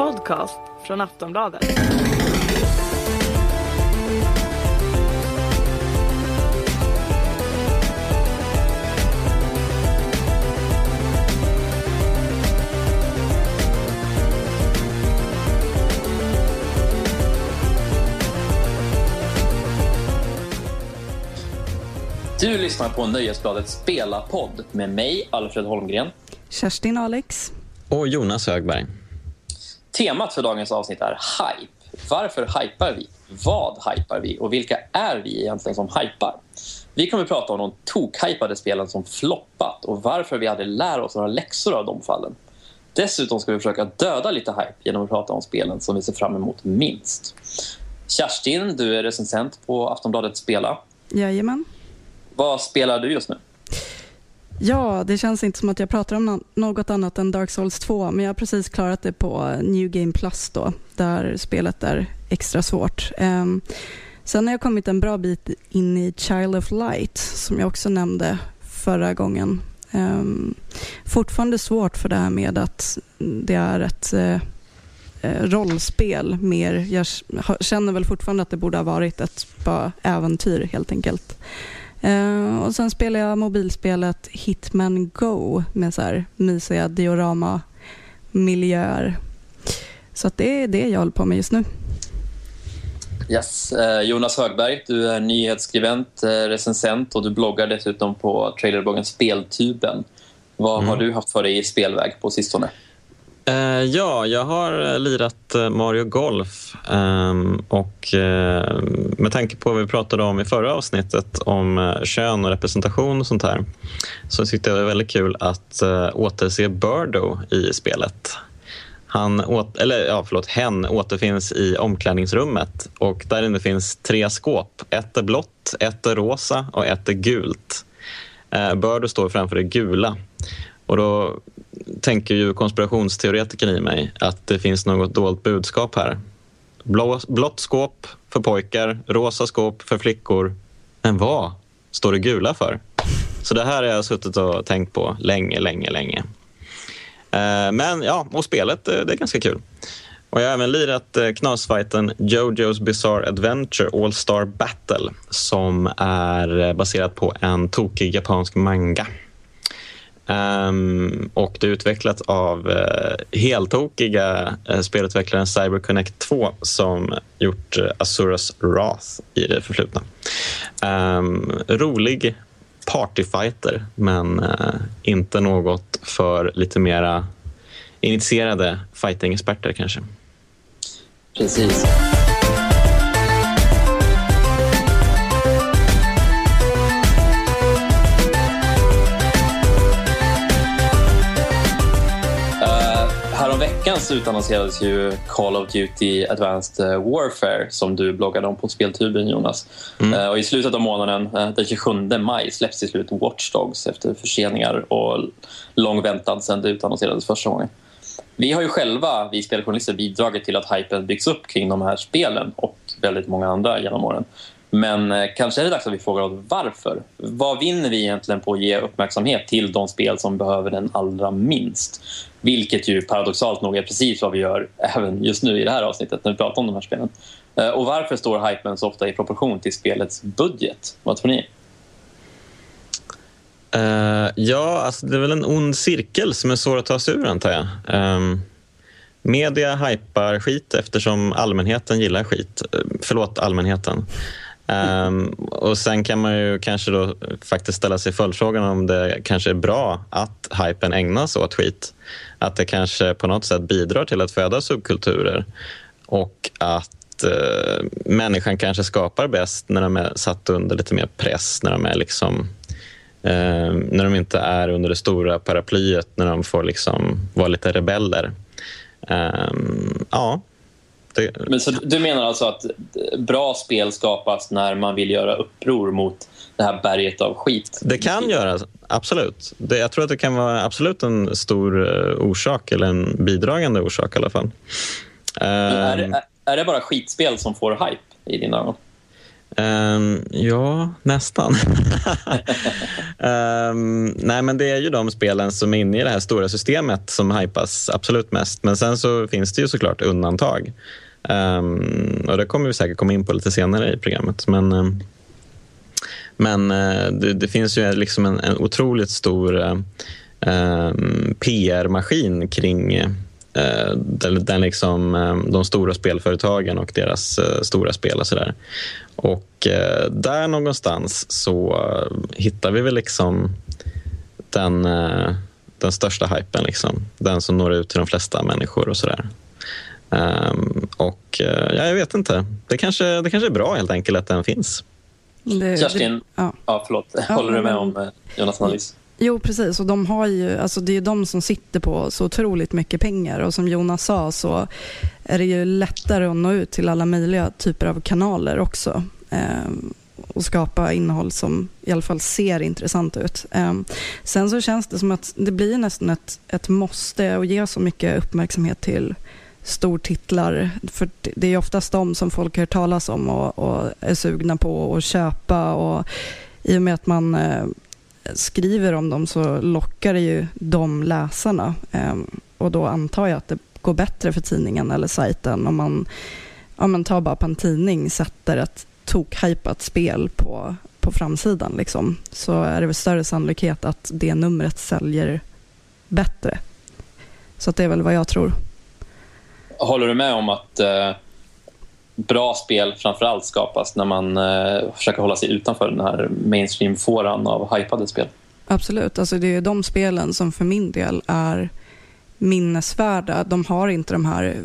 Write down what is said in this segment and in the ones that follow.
podcast från Aftonbladet. Du lyssnar på Nöjesbladet Spela-podd med mig, Alfred Holmgren. Kerstin Alex. Och Jonas Högberg. Temat för dagens avsnitt är hype. Varför hypar vi? Vad hypar vi? Och vilka är vi egentligen som hypar? Vi kommer att prata om de tokhypade spelen som floppat och varför vi hade lär oss några läxor av de fallen. Dessutom ska vi försöka döda lite hype genom att prata om spelen som vi ser fram emot minst. Kerstin, du är recensent på Aftonbladet Spela. Jajamän. Vad spelar du just nu? Ja, det känns inte som att jag pratar om något annat än Dark Souls 2, men jag har precis klarat det på New Game Plus då, där spelet är extra svårt. Ehm, sen har jag kommit en bra bit in i Child of Light, som jag också nämnde förra gången. Ehm, fortfarande svårt för det här med att det är ett eh, eh, rollspel mer. Jag känner väl fortfarande att det borde ha varit ett bara äventyr helt enkelt. Uh, och Sen spelar jag mobilspelet Hitman Go med så här mysiga diorama-miljöer. Så det är det jag håller på med just nu. Yes. Uh, Jonas Högberg, du är nyhetsskribent, uh, recensent och du bloggar dessutom på trailerbloggen Speltuben. Vad mm. har du haft för dig i spelväg på sistone? Uh, ja, jag har eh, lirat eh, Mario Golf um, och uh, med tanke på vad vi pratade om i förra avsnittet om kön och representation och sånt här så tyckte jag det var väldigt kul att återse Birdo i spelet. Han, eller, ja, förlåt, hen återfinns i omklädningsrummet och där inne finns tre skåp. Ett är blått, ett är rosa och ett är gult. Uh, Birdo står framför det gula och då tänker ju konspirationsteoretikern i mig att det finns något dolt budskap här. Blå, blått skåp för pojkar, rosa skåp för flickor. Men vad står det gula för? Så det här har jag suttit och tänkt på länge, länge, länge. Eh, men ja, och spelet eh, det är ganska kul. Och jag har även lirat eh, knasfighten Jojo's Bizarre Adventure All Star Battle som är baserat på en tokig japansk manga. Um, och det är utvecklat av uh, heltokiga uh, spelutvecklaren CyberConnect 2 som gjort eh, uh, Asuras Wrath i det förflutna. Um, rolig partyfighter, men uh, inte något för lite mera initierade fighting-experter kanske. Precis. Veckan så utannonserades ju Call of Duty Advanced eh, Warfare som du bloggade om på speltuben Jonas. Mm. Uh, och I slutet av månaden, uh, den 27 maj, släpps till slut Watch Dogs efter förseningar och lång väntan sedan det utannonserades första gången. Vi har ju själva, vi speljournalister, bidragit till att hypen byggs upp kring de här spelen och väldigt många andra genom åren. Men eh, kanske är det dags att vi frågar oss varför. Vad vinner vi egentligen på att ge uppmärksamhet till de spel som behöver den allra minst? Vilket ju paradoxalt nog är precis vad vi gör även just nu i det här avsnittet när vi pratar om de här spelen. Eh, och varför står hypen så ofta i proportion till spelets budget? Vad tror ni? Uh, ja, alltså det är väl en ond cirkel som är svår att ta sig ur antar jag. Um, media hypar skit eftersom allmänheten gillar skit. Uh, förlåt allmänheten. Um, och Sen kan man ju kanske då faktiskt ställa sig följdfrågan om det kanske är bra att hypen ägnas åt skit. Att det kanske på något sätt bidrar till att föda subkulturer och att uh, människan kanske skapar bäst när de är satt under lite mer press, när de är liksom uh, när de inte är under det stora paraplyet, när de får liksom vara lite rebeller. Um, ja, det... Men så du menar alltså att bra spel skapas när man vill göra uppror mot det här berget av skit? Det kan göra, absolut. Det, jag tror att det kan vara absolut en stor uh, orsak, eller en bidragande orsak i alla fall. är, det, ehm. är det bara skitspel som får hype i dina ögon? Um, ja, nästan. um, nej, men det är ju de spelen som är inne i det här stora systemet som hypas absolut mest. Men sen så finns det ju såklart undantag. Um, och Det kommer vi säkert komma in på lite senare i programmet. Men, men uh, det, det, finns ju liksom en, en otroligt stor um, PR-maskin kring uh, den, den liksom, de stora spelföretagen och deras stora spel. Och, så där. och där någonstans så hittar vi väl liksom den, den största hypen. Liksom. Den som når ut till de flesta människor och sådär. Um, och ja, jag vet inte. Det kanske, det kanske är bra helt enkelt att den finns. Det, Kerstin, det, ja. ja, förlåt. Ja, Håller du med om Jonas analys? Jo, precis. Och de har ju, alltså det är de som sitter på så otroligt mycket pengar. Och som Jonas sa så är det ju lättare att nå ut till alla möjliga typer av kanaler också. Eh, och skapa innehåll som i alla fall ser intressant ut. Eh, sen så känns det som att det blir nästan ett, ett måste att ge så mycket uppmärksamhet till stortitlar. För det är oftast de som folk hör talas om och, och är sugna på att köpa. Och I och med att man eh, skriver om dem så lockar det ju de läsarna. Ehm, och då antar jag att det går bättre för tidningen eller sajten om man, om man tar bara på en tidning sätter ett tokhypat spel på, på framsidan liksom, så är det väl större sannolikhet att det numret säljer bättre. Så det är väl vad jag tror håller du med om att eh, bra spel framförallt skapas när man eh, försöker hålla sig utanför den här mainstream-fåran av hypade spel? Absolut. Alltså det är de spelen som för min del är minnesvärda. De har inte de här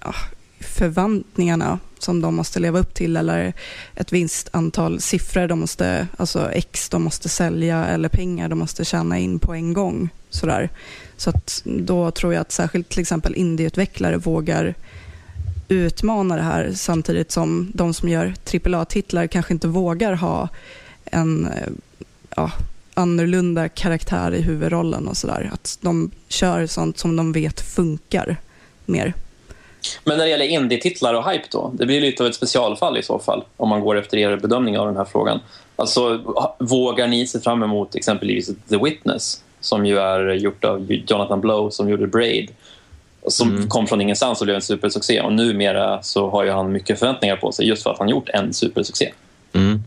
ah, förväntningarna som de måste leva upp till eller ett visst antal siffror de måste, alltså X de måste sälja eller pengar de måste tjäna in på en gång. Sådär. Så att då tror jag att särskilt till exempel indieutvecklare vågar utmana det här samtidigt som de som gör AAA-titlar kanske inte vågar ha en eh, ja, annorlunda karaktär i huvudrollen och sådär. Att de kör sånt som de vet funkar mer. Men när det gäller indie-titlar och hype då? Det blir lite av ett specialfall i så fall om man går efter er bedömning av den här frågan. Alltså, vågar ni se fram emot exempelvis The Witness som ju är gjort av Jonathan Blow som gjorde Braid som mm. kom från ingenstans och blev en supersuccé. Och numera så har ju han mycket förväntningar på sig just för att han gjort en supersuccé. Mm.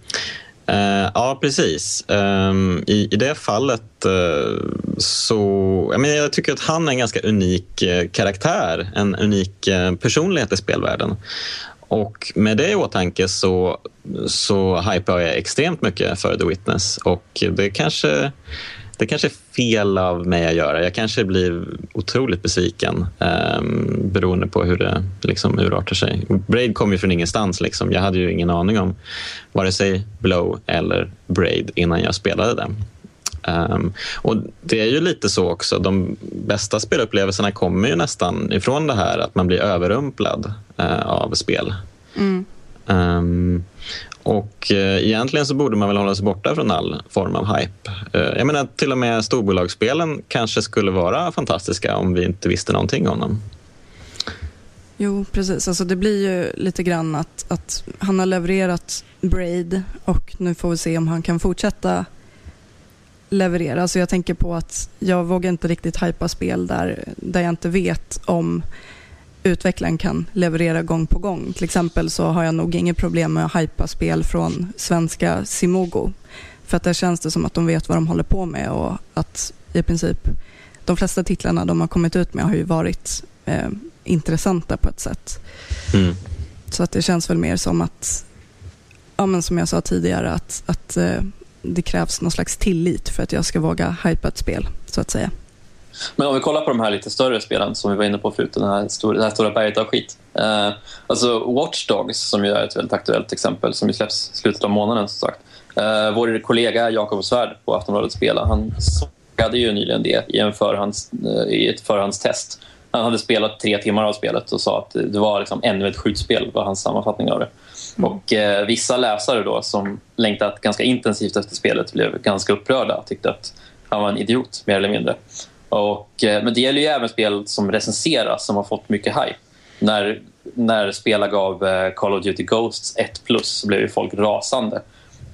Uh, ja, precis. Um, i, I det fallet uh, så... Jag, menar, jag tycker att han är en ganska unik uh, karaktär, en unik personlighet i spelvärlden. Och med det i åtanke så, så hypar jag extremt mycket för The Witness och det kanske det kanske är fel av mig att göra. Jag kanske blir otroligt besviken eh, beroende på hur det liksom urartar sig. Braid kom ju från ingenstans. Liksom. Jag hade ju ingen aning om vare sig Blow eller Braid innan jag spelade det. Um, ehm, och Det är ju lite så också. De bästa spelupplevelserna kommer ju nästan ifrån det här att man blir överrumplad uh, av spel. Mm. Um, och eh, egentligen så borde man väl hålla sig borta från all form av hype. Eh, jag menar till och med storbolagsspelen kanske skulle vara fantastiska om vi inte visste någonting om dem. Jo, precis. Alltså det blir ju lite grann att, att han har levererat Braid och nu får vi se om han kan fortsätta leverera. Alltså jag tänker på att jag vågar inte riktigt hypa spel där, där jag inte vet om utvecklaren kan leverera gång på gång. Till exempel så har jag nog inget problem med att hypa spel från svenska Simogo. För att där känns det som att de vet vad de håller på med och att i princip de flesta titlarna de har kommit ut med har ju varit eh, intressanta på ett sätt. Mm. Så att det känns väl mer som att, ja, men som jag sa tidigare, att, att eh, det krävs någon slags tillit för att jag ska våga hypa ett spel, så att säga. Men om vi kollar på de här lite större spelen som vi var inne på förut, den här stora, det här stora berget av skit. Eh, alltså Watch Dogs, som ju är ett väldigt aktuellt exempel, som ju släpps i slutet av månaden som sagt. Eh, vår kollega Jakob Svärd på Aftonbladet Spela, han sågade ju nyligen det i, en förhands, eh, i ett förhandstest. Han hade spelat tre timmar av spelet och sa att det var liksom ännu ett skjutspel, var hans sammanfattning av det. Mm. Och eh, Vissa läsare då som längtat ganska intensivt efter spelet blev ganska upprörda. Tyckte att han var en idiot, mer eller mindre. Och, eh, men det gäller ju även spel som recenseras som har fått mycket hype. När när Spela gav eh, Call of Duty Ghosts 1 plus så blev ju folk rasande.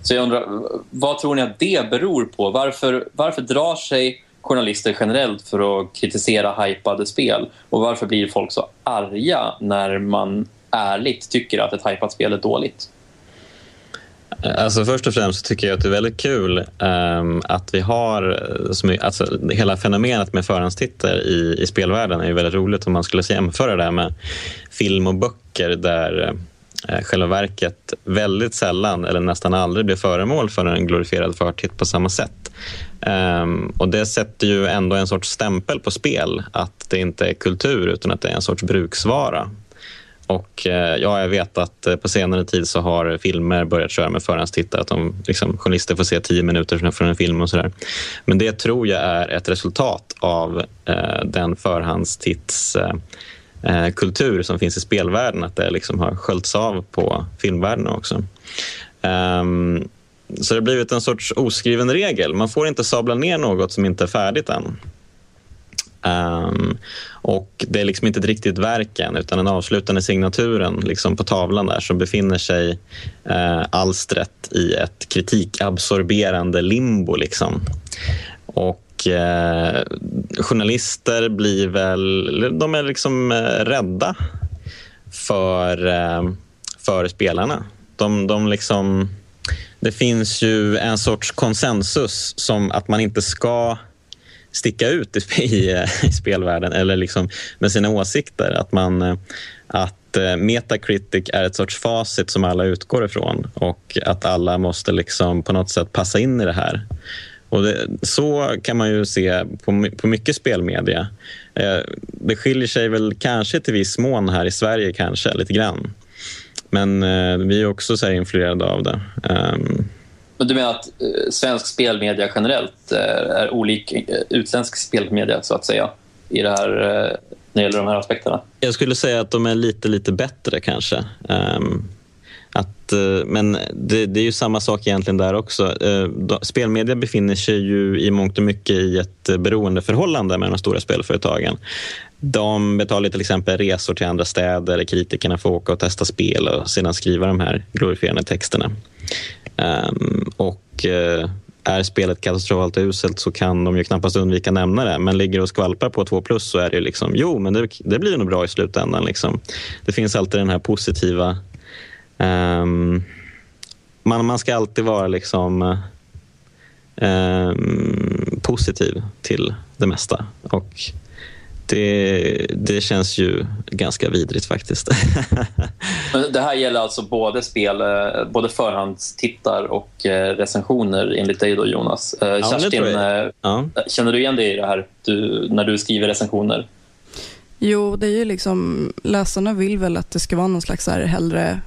Så jag undrar, vad tror ni att det beror på? Varför, varför drar sig journalister generellt för att kritisera hypade spel? Och varför blir folk så arga när man ärligt tycker att ett hypat spel är dåligt? Alltså först och främst tycker jag att det är väldigt kul um, att vi har... Som, alltså, hela fenomenet med förhandstitter i, i spelvärlden är väldigt roligt om man skulle jämföra det med film och böcker där uh, själva verket väldigt sällan eller nästan aldrig blir föremål för en glorifierad förtitt på samma sätt. Um, och Det sätter ju ändå en sorts stämpel på spel, att det inte är kultur utan att det är en sorts bruksvara. Och eh, ja, jag vet att eh, på senare tid så har filmer börjat köra med förhandstittare. Att de, liksom, journalister får se tio minuter från en film och sådär. Men det tror jag är ett resultat av eh, den förhandstittskultur eh, eh som finns i spelvärlden. Att det liksom har sköljts av på filmvärlden också. Um, så det har blivit en sorts oskriven regel. Man får inte sabla ner något som inte är färdigt än. Um, och Det är liksom inte ett riktigt verk än, utan den avslutande signaturen liksom på tavlan där så befinner sig uh, alstret i ett kritikabsorberande limbo. Liksom. Och uh, Journalister blir väl de är liksom uh, rädda för, för spelarna. De, de liksom, det finns ju en sorts konsensus som att man inte ska sticka ut i, i, i spelvärlden eller liksom med sina åsikter. Att, man, eh, att eh, Metacritic är ett sorts facit som alla utgår ifrån och att alla måste liksom på något sätt passa in i det här. Och det, så kan man ju se på, på mycket spelmedia. Eh, det skiljer sig väl kanske till viss mån här i Sverige, kanske lite grann. Men eh, vi är också så influerade av det. Um, men du menar att eh, svensk spelmedia generellt eh, är olik eh, utländsk spelmedia så att säga i det här, eh, när det gäller de här aspekterna? Jag skulle säga att de är lite, lite bättre kanske. Um, att, eh, men det, det, är ju samma sak egentligen där också. Uh, spelmedia befinner sig ju i mångt och mycket i ett eh, beroendeförhållande med de stora spelföretagen. De betalar till exempel resor till andra städer där kritikerna får åka och testa spel och sedan skriva de här glorifierande texterna. Um, och uh, är spelet katastrofalt uselt så kan de ju knappast undvika nämna det. Men ligger och skvalpar på 2 plus så är det ju liksom, jo men det, det blir nog bra i slutändan. Liksom. Det finns alltid den här positiva... Um, man, man ska alltid vara liksom um, positiv till det mesta. Och det, det känns ju ganska vidrigt faktiskt. det här gäller alltså både spel, eh, både förhandstittar och eh, recensioner enligt dig då Jonas. Eh, ja, Kerstin, ja. känner du igen dig i det här du, när du skriver recensioner? Jo, det är ju liksom, läsarna vill väl att det ska vara någon slags här hellre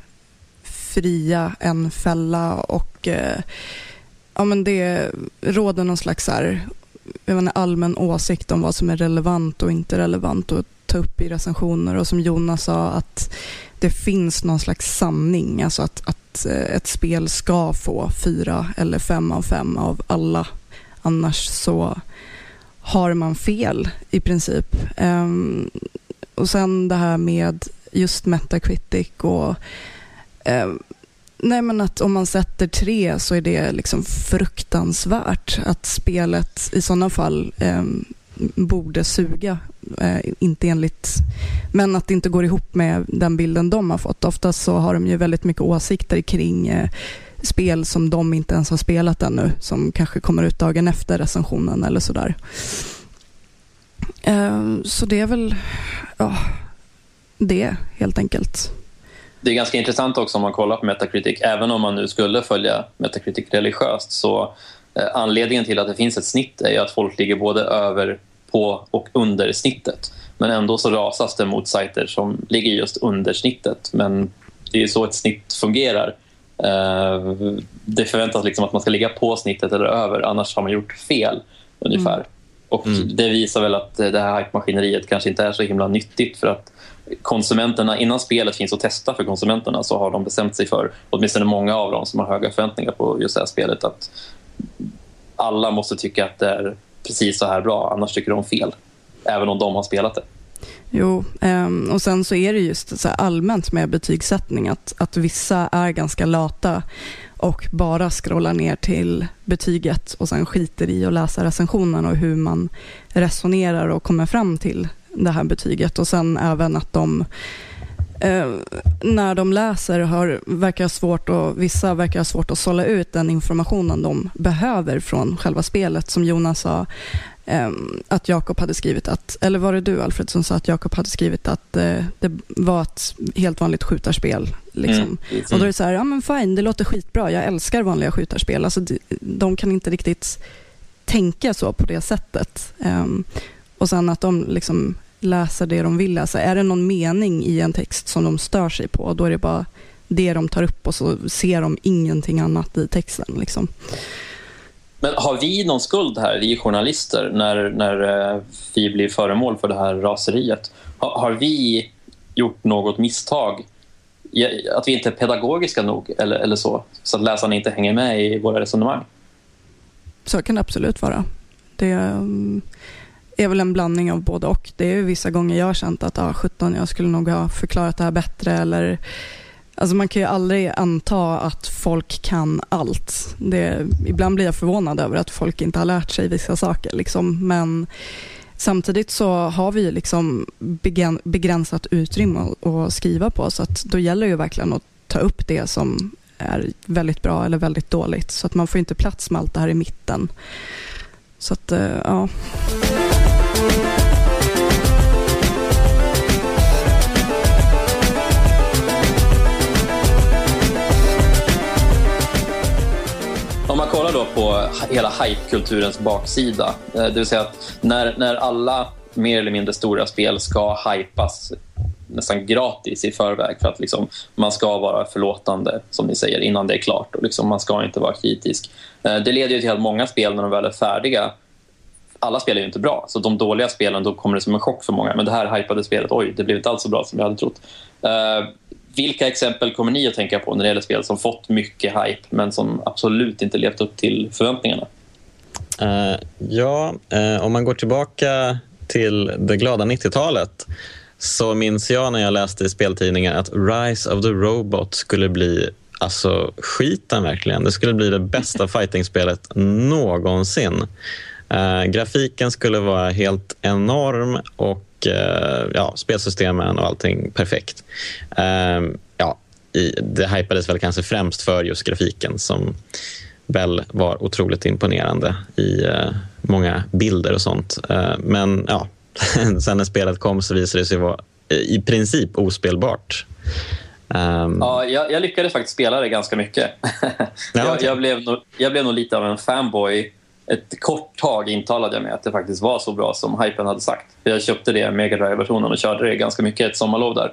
fria än fälla och ja, men det råder någon slags här en allmän åsikt om vad som är relevant och inte relevant att ta upp i recensioner och som Jonas sa att det finns någon slags sanning, alltså att, att eh, ett spel ska få fyra eller fem av fem av alla. Annars så har man fel i princip. Um, och sen det här med just Metacritic och um, Nej, men att om man sätter tre så är det liksom fruktansvärt att spelet i sådana fall eh, borde suga. Eh, inte enligt, men att det inte går ihop med den bilden de har fått. Oftast så har de ju väldigt mycket åsikter kring eh, spel som de inte ens har spelat ännu, som kanske kommer ut dagen efter recensionen eller sådär. Ehm, så det är väl ja, det helt enkelt det är ganska intressant också om man kollar på Metacritic. Även om man nu skulle följa Metacritic religiöst så eh, anledningen till att det finns ett snitt är att folk ligger både över, på och under snittet. Men ändå så rasas det mot sajter som ligger just under snittet. Men det är så ett snitt fungerar. Eh, det förväntas liksom att man ska ligga på snittet eller över, annars har man gjort fel ungefär. Mm. Och mm. Det visar väl att det här hype-maskineriet kanske inte är så himla nyttigt för att konsumenterna, innan spelet finns att testa för konsumenterna så har de bestämt sig för, åtminstone många av dem som har höga förväntningar på just det här spelet, att alla måste tycka att det är precis så här bra, annars tycker de fel. Även om de har spelat det. Jo, ehm, och sen så är det just så allmänt med betygssättning att, att vissa är ganska lata och bara scrollar ner till betyget och sen skiter i att läsa recensionen och hur man resonerar och kommer fram till det här betyget och sen även att de eh, när de läser har, verkar svårt och vissa verkar ha svårt att sålla ut den informationen de behöver från själva spelet. Som Jonas sa, eh, att Jakob hade skrivit att, eller var det du Alfred som sa att Jakob hade skrivit att eh, det var ett helt vanligt skjutarspel. Liksom. Mm. Och då är det så här, ja men fine, det låter skitbra, jag älskar vanliga skjutarspel. Alltså, de, de kan inte riktigt tänka så på det sättet. Um, och sen att de liksom läsa det de vill läsa. Är det någon mening i en text som de stör sig på, då är det bara det de tar upp och så ser de ingenting annat i texten. Liksom. Men har vi någon skuld här, vi journalister, när, när eh, vi blir föremål för det här raseriet? Har, har vi gjort något misstag? Att vi inte är pedagogiska nog eller, eller så, så att läsarna inte hänger med i våra resonemang? Så kan det absolut vara. Det, um, är väl en blandning av både och. Det är vissa gånger jag har känt att ah, 17, jag skulle nog ha förklarat det här bättre. Eller, alltså man kan ju aldrig anta att folk kan allt. Det, ibland blir jag förvånad över att folk inte har lärt sig vissa saker. Liksom. Men samtidigt så har vi liksom begränsat utrymme att skriva på. Så att då gäller det ju verkligen att ta upp det som är väldigt bra eller väldigt dåligt. Så att man får inte plats med allt det här i mitten. Så att, eh, ja. På hela hypekulturens baksida, eh, det vill säga att när, när alla mer eller mindre stora spel ska hypas nästan gratis i förväg för att liksom, man ska vara förlåtande, som ni säger, innan det är klart. Och liksom, man ska inte vara kritisk. Eh, det leder ju till att många spel, när de väl är färdiga, alla spel är ju inte bra, så de dåliga spelen då kommer det som en chock för många. Men det här hypade spelet, oj, det blev inte alls så bra som jag hade trott. Eh, vilka exempel kommer ni att tänka på när det gäller spel som fått mycket hype men som absolut inte levt upp till förväntningarna? Uh, ja, uh, om man går tillbaka till det glada 90-talet så minns jag när jag läste i speltidningar att Rise of the Robot skulle bli alltså skiten verkligen. Det skulle bli det bästa fightingspelet någonsin. Uh, grafiken skulle vara helt enorm och uh, ja, spelsystemen och allting perfekt. Uh, ja, det hypades väl kanske främst för just grafiken som väl var otroligt imponerande i många bilder och sånt. men ja, sen när spelet kom så visade det sig vara i princip ospelbart. Um... Ja, jag, jag, lyckades faktiskt spela det ganska mycket. Ja, jag, jag, blev nog, jag blev nog lite av en fanboy ett kort tag intalade jag mig att det faktiskt var så bra som hypen hade sagt. Jag köpte det Mega Drive-versionen och körde det ganska mycket ett sommarlov där.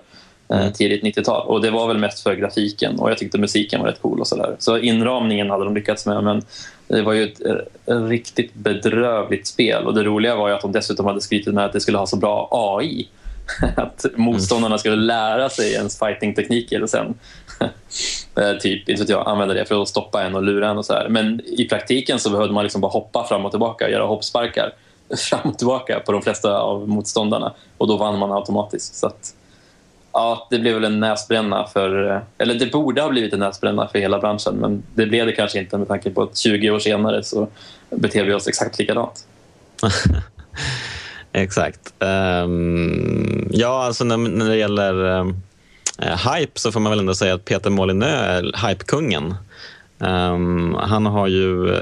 Eh, mm. tidigt 90-tal. Och det var väl mest för grafiken och jag tyckte musiken var rätt cool och sådär. Så inramningen hade de lyckats med men det var ju ett, eh, riktigt bedrövligt spel och det roliga var ju att de dessutom hade skrytit med att det skulle ha så bra AI. att motståndarna skulle lära sig ens fighting-tekniker och sen eh, typ, inte jag, använda det för att stoppa en och lura en och så här. Men i praktiken så behövde man liksom bara hoppa fram och tillbaka, göra hoppsparkar fram och tillbaka på de flesta av motståndarna och då vann man automatiskt. Så att, ja, det blev väl en näsbränna för, eh, eller det borde ha blivit en näsbränna för hela branschen men det blev det kanske inte med tanke på att 20 år senare så beter vi oss exakt likadant exakt. Um, ja, alltså när, när det gäller um hype så får man väl ändå säga att Peter Molinö är hypekungen. Um, han har ju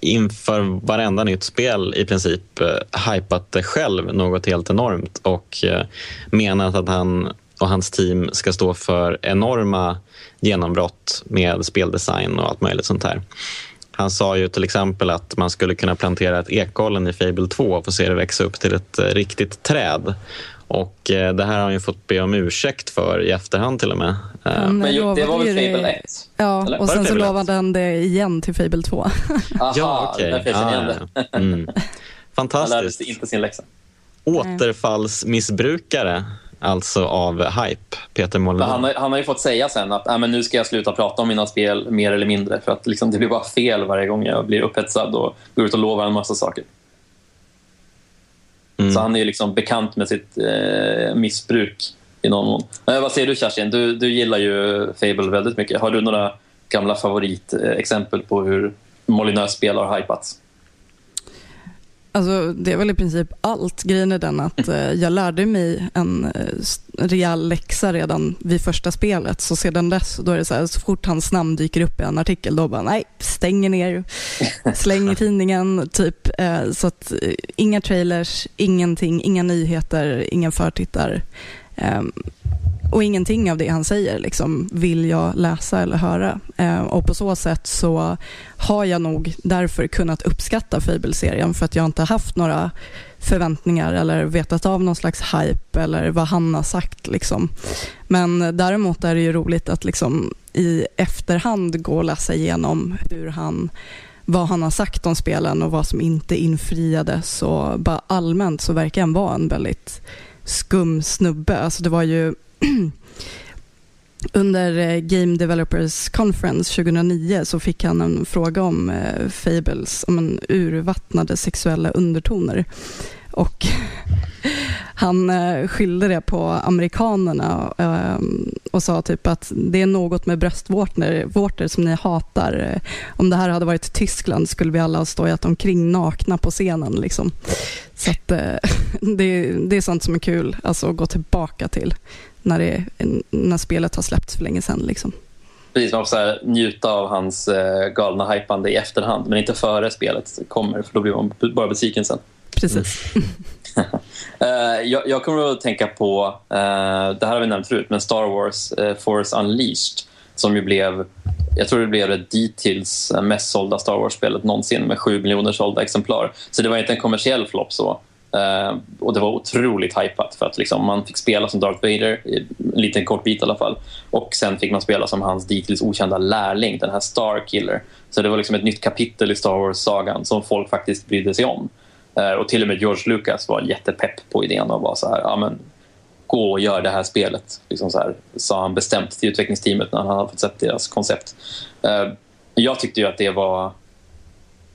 inför varenda nytt spel i princip uh, hypat det själv något helt enormt och uh, menat att han och hans team ska stå för enorma genombrott med speldesign och allt möjligt sånt här. Han sa ju till exempel att man skulle kunna plantera ett ekollon i Fable 2 och få se det växa upp till ett uh, riktigt träd. Och eh, det här har han ju fått be om ursäkt för i efterhand till och med. Han Men ju, det var väl Fable 1? Ja, eller? och sen så lovade han det igen till Fable 2. Aha, ja, okej. Okay. Ah, ja. mm. Fantastiskt. Han lärde inte sin läxa. Återfallsmissbrukare alltså av hype, Peter Molyneux. Han, han har ju fått säga sen att äh, men nu ska jag sluta prata om mina spel mer eller mindre för att liksom, det blir bara fel varje gång jag blir upphetsad och går ut och lovar en massa saker. Mm. Så han är liksom bekant med sitt eh, missbruk i någon mån. Eh, vad säger du Kerstin? Du, du gillar ju Fable väldigt mycket. Har du några gamla favoritexempel på hur Molinös spel har hypats? Alltså, det är väl i princip allt. Grejen är den att eh, jag lärde mig en eh, rejäl läxa redan vid första spelet. Så sedan dess, då är det så här, så fort hans namn dyker upp i en artikel, då bara nej, stänger ner, slänger tidningen, typ. Eh, så att eh, inga trailers, ingenting, inga nyheter, ingen förtittar. Och ingenting av det han säger liksom, vill jag läsa eller höra. Eh, och På så sätt så har jag nog därför kunnat uppskatta Fable-serien för att jag inte haft några förväntningar eller vetat av någon slags hype eller vad han har sagt. Liksom. Men däremot är det ju roligt att liksom, i efterhand gå och läsa igenom hur han vad han har sagt om spelen och vad som inte infriades. Och bara allmänt så verkar han vara en väldigt skum snubbe. Alltså det var ju under eh, Game Developers Conference 2009 så fick han en fråga om eh, Fables, om en urvattnade sexuella undertoner. Och han eh, skyllde det på amerikanerna eh, och sa typ att det är något med bröstvårtor som ni hatar. Eh, om det här hade varit Tyskland skulle vi alla ha stojat omkring nakna på scenen. Liksom. Så att, det, det är sånt som är kul alltså, att gå tillbaka till när, det, när spelet har släppts för länge sedan. Liksom. Precis, man får njuta av hans eh, galna hypande i efterhand, men inte före spelet kommer, för då blir man bara besviken sen. Precis. Mm. jag, jag, kommer att tänka på, uh, det här har vi nämnt förut, men Star Wars uh, Force Unleashed som ju blev, jag tror det blev det dittills mest sålda Star Wars-spelet någonsin med sju miljoner sålda exemplar. Så det var inte en kommersiell flopp så. Uh, och det var otroligt hypat för att liksom, man fick spela som Darth Vader, en liten kort bit i alla fall. Och sen fick man spela som hans dittills okända lärling, den här Starkiller. Så det var liksom ett nytt kapitel i Star Wars-sagan som folk faktiskt brydde sig om. Uh, och till och med George Lucas var jättepepp på idén och var så här, ja men gå och gör det här spelet. Liksom så här, sa han bestämt till utvecklingsteamet när han hade fått sett deras koncept. Uh, jag tyckte ju att det var...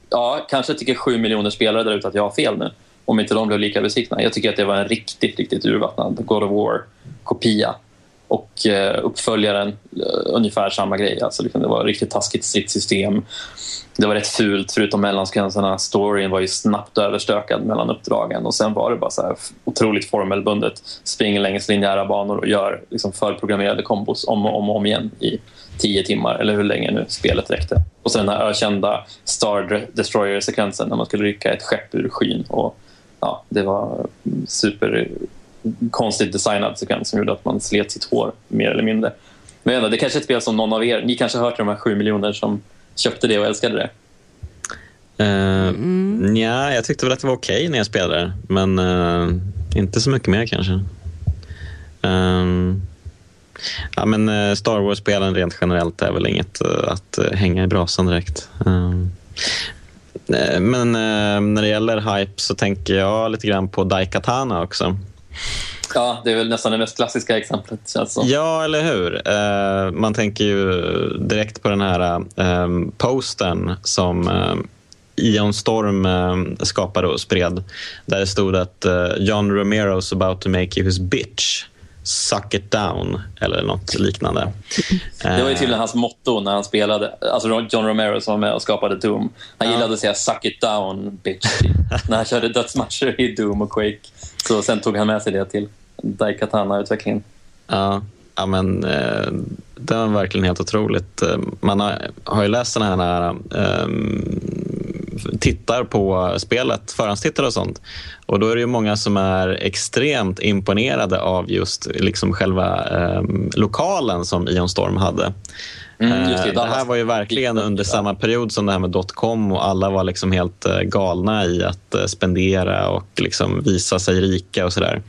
Ja, kanske tycker sju miljoner spelare där ute att jag har fel nu om inte de blev lika besvikna. Jag tycker att det var en riktigt, riktigt urvattnad God of War-kopia. Och eh, uppföljaren, eh, ungefär samma grej. Alltså, liksom, det var riktigt taskigt stridsystem. Det var rätt fult, förutom mellansekvenserna. Storyn var ju snabbt överstökad mellan uppdragen. Och Sen var det bara så här otroligt formelbundet. Springer längs linjära banor och gör liksom, förprogrammerade kombos om och om, och om igen i tio timmar, eller hur länge nu spelet räckte. Och sen den här ökända Star Destroyer-sekvensen när man skulle rycka ett skepp ur skyn. Och ja, det var super konstigt designad sekvens som gjorde att man slet sitt hår mer eller mindre. Men det är kanske är ett spel som någon av er, ni kanske har hört de här sju miljoner som köpte det och älskade det? Uh, mm. Ja, jag tyckte väl att det var okej okay när jag spelade men uh, inte så mycket mer kanske. Um, ja, men uh, Star Wars-spelen rent generellt är väl inget att hänga i brasan direkt. Um, Eh, men eh, när det gäller hype så tänker jag lite grann på Daikatana också. Ja, det är väl nästan det mest klassiska exemplet. Känns Ja, eller hur? Eh, man tänker ju direkt på den här postern som Ion Storm skapade och spred. Där det stod att John Romero's about to make you his bitch. Suck it down eller något liknande. Det var ju tydligen hans motto när han spelade. Alltså John Romero som var med och skapade Doom. Han ja. gillade att säga suck it down bitch när han körde dödsmatcher i Doom och Quake. Så sen tog han med sig det till Daikatana-utvecklingen. Ja, ja men eh, det var verkligen helt otroligt. Eh, man har, har ju läst den här eh, tittar på spelet, förhandstittar och sånt. Och då är det ju många som är extremt imponerade av just liksom själva eh, lokalen som Ion Storm hade. Mm, det, eh, det, här var ju verkligen under samma period som det här med dotcom och alla var liksom helt eh, galna i att eh, spendera och liksom visa sig rika och sådär.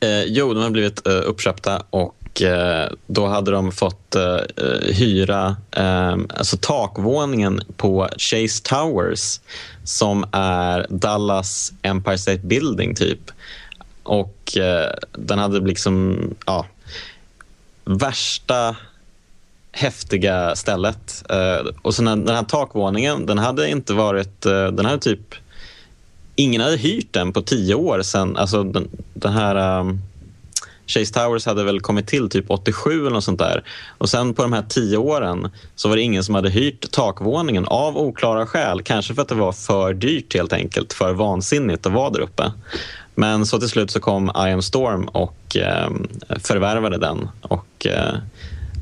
Eh, jo, de har blivit eh, uppköpta och Eh, då hade de fått eh, hyra eh, alltså takvåningen på Chase Towers som är Dallas Empire State Building, typ. Och den hade liksom, ja, värsta häftiga stället. Och sen den här takvåningen, den hade inte varit, den hade typ ingen hade hyrt den på tio år sen. Alltså den, den här... Um, Chase Towers hade väl kommit till typ 87 eller något sånt där. Och sen på de här tio åren så var det ingen som hade hyrt takvåningen av oklara skäl. Kanske för att det var för dyrt helt enkelt, för vansinnigt att vara där uppe. Men så till slut så kom I am Storm och eh, förvärvade den och eh,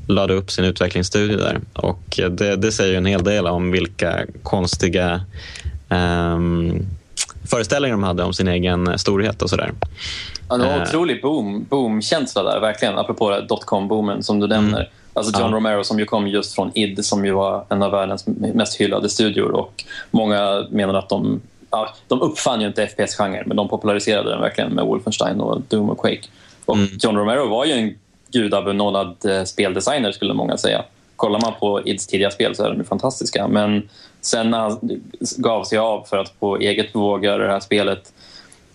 lade upp sin utvecklingsstudio där. Och eh, det, det säger en hel del om vilka konstiga eh, föreställningar de hade om sin egen storhet och sådär. Ja, det var en otrolig boom, boomkänsla där, verkligen. Apropå dotcom-boomen som du nämner. Mm. Alltså John ja. Romero som ju kom just från id som ju var en av världens mest hyllade studior. Och många menar att de, ja, de uppfann ju inte FPS-genren men de populariserade den verkligen med Wolfenstein och Doom och Quake. Och mm. John Romero var ju en gudabenådad eh, speldesigner skulle många säga. Kollar man på ids tidiga spel så är de fantastiska. Men sen när han gav sig av för att på eget bevåg göra det här spelet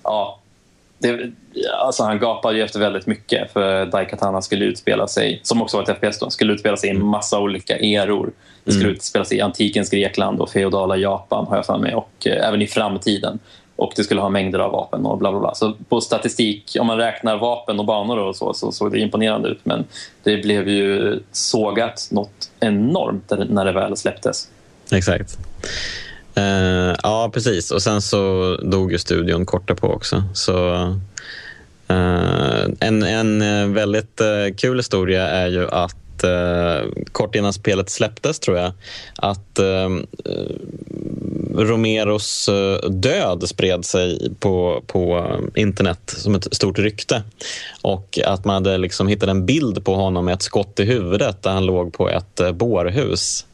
ja, det, alltså han gapade ju efter väldigt mycket för Daikatana skulle utspela sig, som också var ett FPS då, skulle utspela sig i en mm. massa olika eror. Det skulle mm. utspela sig i antikens Grekland och feodala Japan har jag för mig och eh, även i framtiden. Och det skulle ha mängder av vapen och bla bla bla. Så på statistik, om man räknar vapen och banor och så, så såg det imponerande ut. Men det blev ju sågat något enormt när det väl släpptes. Exakt. Uh, ja, precis. Och sen så dog ju studion kort på också. Så, uh, en, en eh, väldigt uh, kul historia är ju att kort innan spelet släpptes, tror jag, att Romeros död spred sig på, på internet som ett stort rykte. Och att man hade liksom hittat en bild på honom med ett skott i huvudet där han låg på ett bårhus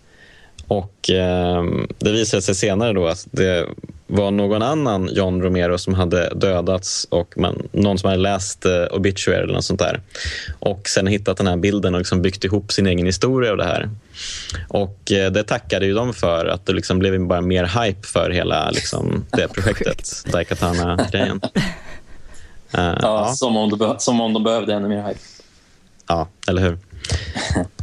och eh, Det visade sig senare då att det var någon annan John Romero som hade dödats och man, någon som hade läst eh, obituary eller något sånt där. Och sen hittat den här bilden och liksom byggt ihop sin egen historia av det här. Och eh, det tackade ju de för, att det liksom blev bara mer hype för hela liksom, det projektet, Daikatana-grejen. Uh, ja, ja. Som, om de som om de behövde ännu mer hype. Ja, eller hur?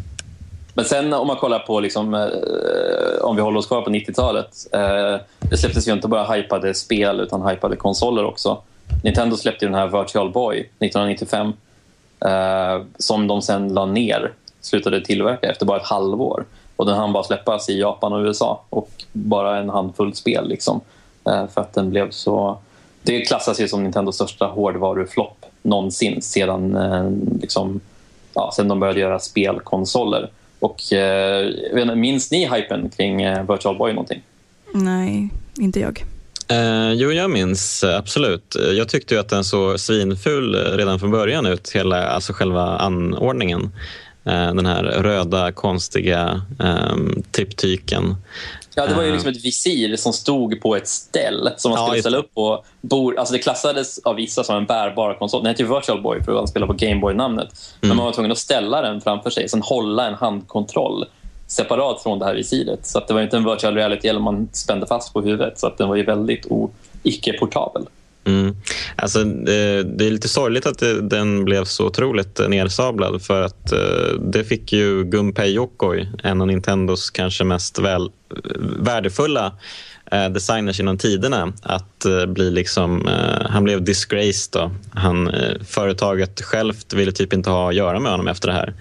Men sen om man kollar på, liksom, eh, om vi håller oss kvar på 90-talet. Eh, det släpptes ju inte bara hypade spel utan hypade konsoler också. Nintendo släppte den här Virtual Boy 1995 eh, som de sen la ner, slutade tillverka efter bara ett halvår. Och den hann bara släppas i Japan och USA och bara en handfull spel. Liksom, eh, för att den blev så... Det klassas ju som Nintendos största hårdvaruflopp någonsin sedan, eh, liksom, ja, sedan de började göra spelkonsoler. Och, eh, minns ni hypen kring eh, Virtual Boy någonting? Nej, inte jag. Eh, jo, jag minns eh, absolut. Jag tyckte ju att den såg svinful redan från början ut, hela, alltså själva anordningen. Eh, den här röda, konstiga eh, triptyken. Ja, det var ju liksom ett visir som stod på ett ställ som man skulle ja, ställa upp på bord. Alltså det klassades av vissa som en bärbar konsol. Den hette ju Virtual Boy för att han spelade på Gameboy-namnet. Mm. Men man var tvungen att ställa den framför sig, sen hålla en handkontroll separat från det här visiret. Så det var inte en virtual reality-hjälm man spände fast på huvudet. Så att den var ju väldigt icke-portabel. Mm. Alltså, eh, det, är lite sorgligt att den blev så otroligt nersablad för att eh, det fick ju Gunpei Yokoi, en av Nintendos kanske mest väl, eh, värdefulla designers genom tiderna att bli liksom, han blev disgraced. Då. Han, företaget självt ville typ inte ha att göra med honom efter det här.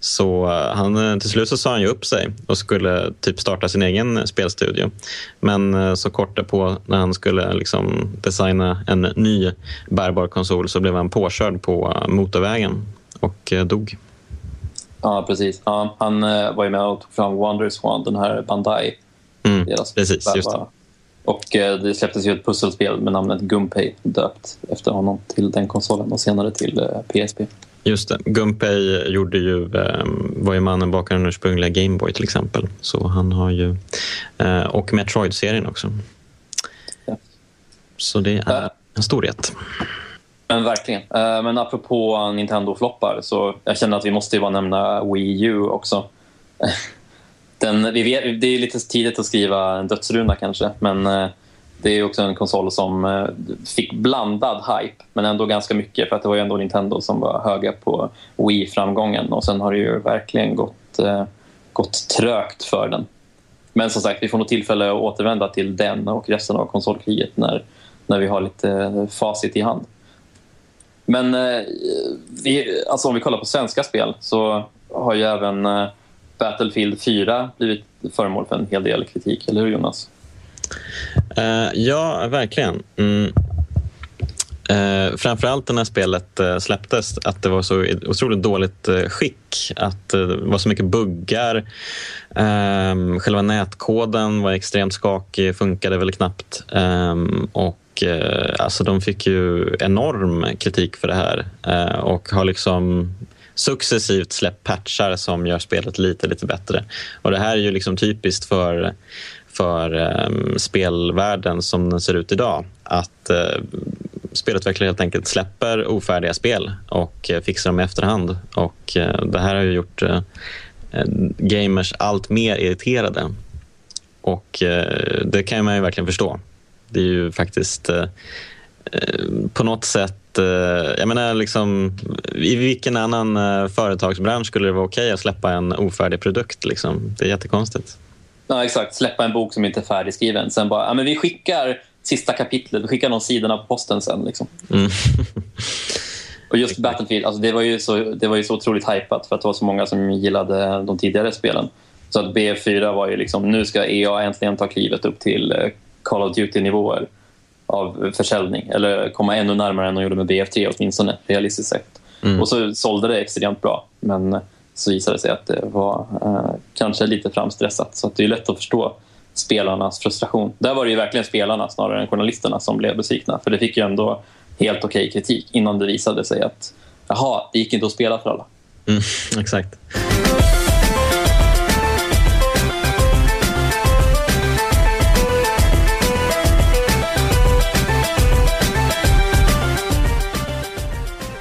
Så eh, han, eh, till slut så sa han ju upp sig och skulle typ starta sin egen spelstudio. Men eh, så kort därpå när han skulle liksom designa en ny bärbar konsol så blev han påkörd på motorvägen och dog. Ja, precis. Ja, han var ju med och tog fram Wonderswan, den här Bandai. Mm, precis, just det. Och det släpptes ju ett pusselspel med namnet Gunpei döpt efter honom till den konsolen och senare till PSP. Just det. Gunpei gjorde ju, eh, var ju mannen bakom den ursprungliga Gameboy till exempel. Så han har ju, eh, och Metroid-serien också. Ja. Så det är en storhet. Men verkligen. Eh, men apropå Nintendo-floppar så jag känner att vi måste ju bara nämna Wii U också. Den, vi vet, det är lite tidigt att skriva en dödsruna kanske, men eh, det är också en konsol som eh, fick blandad hype, men ändå ganska mycket för att det var ju ändå Nintendo som var höga på Wii-framgången och sen har det ju verkligen gått, eh, gått trögt för den. Men som sagt, vi får nog tillfälle att återvända till den och resten av konsolkriget när när vi har lite eh, facit i hand. Men vi, alltså om vi kollar på svenska spel så har ju även Battlefield 4 blivit föremål för en hel del kritik, eller hur Jonas? Uh, ja, verkligen. Mm. Uh, framförallt när spelet uh, släpptes, att det var så otroligt dåligt uh, skick. Att det var så mycket buggar. Um, själva nätkoden var extremt skakig, funkade väl knappt. Um, och alltså, de fick ju enorm kritik för det här och har liksom successivt släppt patchar som gör spelet lite, lite bättre. Och det här är ju liksom typiskt för för ehm, spelvärlden som den ser ut idag. Att eh, spelutvecklare helt enkelt släpper ofärdiga spel och eh, fixar dem i efterhand. Och eh, Det här har ju gjort gamers allt mer irriterade. Och det kan man ju verkligen förstå. Det är ju faktiskt på något sätt jag menar liksom, I vilken annan företagsbransch skulle det vara okej okay att släppa en ofärdig produkt? Liksom? Det är jättekonstigt. Ja, exakt. Släppa en bok som inte är färdigskriven. Sen bara, ja, men vi skickar sista kapitlet, vi skickar de sidorna på posten sen. Liksom. Mm. och just Battlefield, alltså det, var ju så, det var ju så otroligt hypat för att det var så många som gillade de tidigare spelen. Så att BF4 var ju liksom, nu ska EA äntligen ta klivet upp till eh, Call of Duty-nivåer av försäljning. Eller komma ännu närmare än de gjorde med BF3 åtminstone, realistiskt sett. Mm. Och så sålde det extremt bra. Men så visade det sig att det var eh, kanske lite framstressat. Så det är lätt att förstå spelarnas frustration. Där var det ju verkligen spelarna snarare än journalisterna som blev besvikna. För det fick ju ändå helt okej okay kritik innan det visade sig att jaha, det gick inte att spela för alla. Mm, exakt.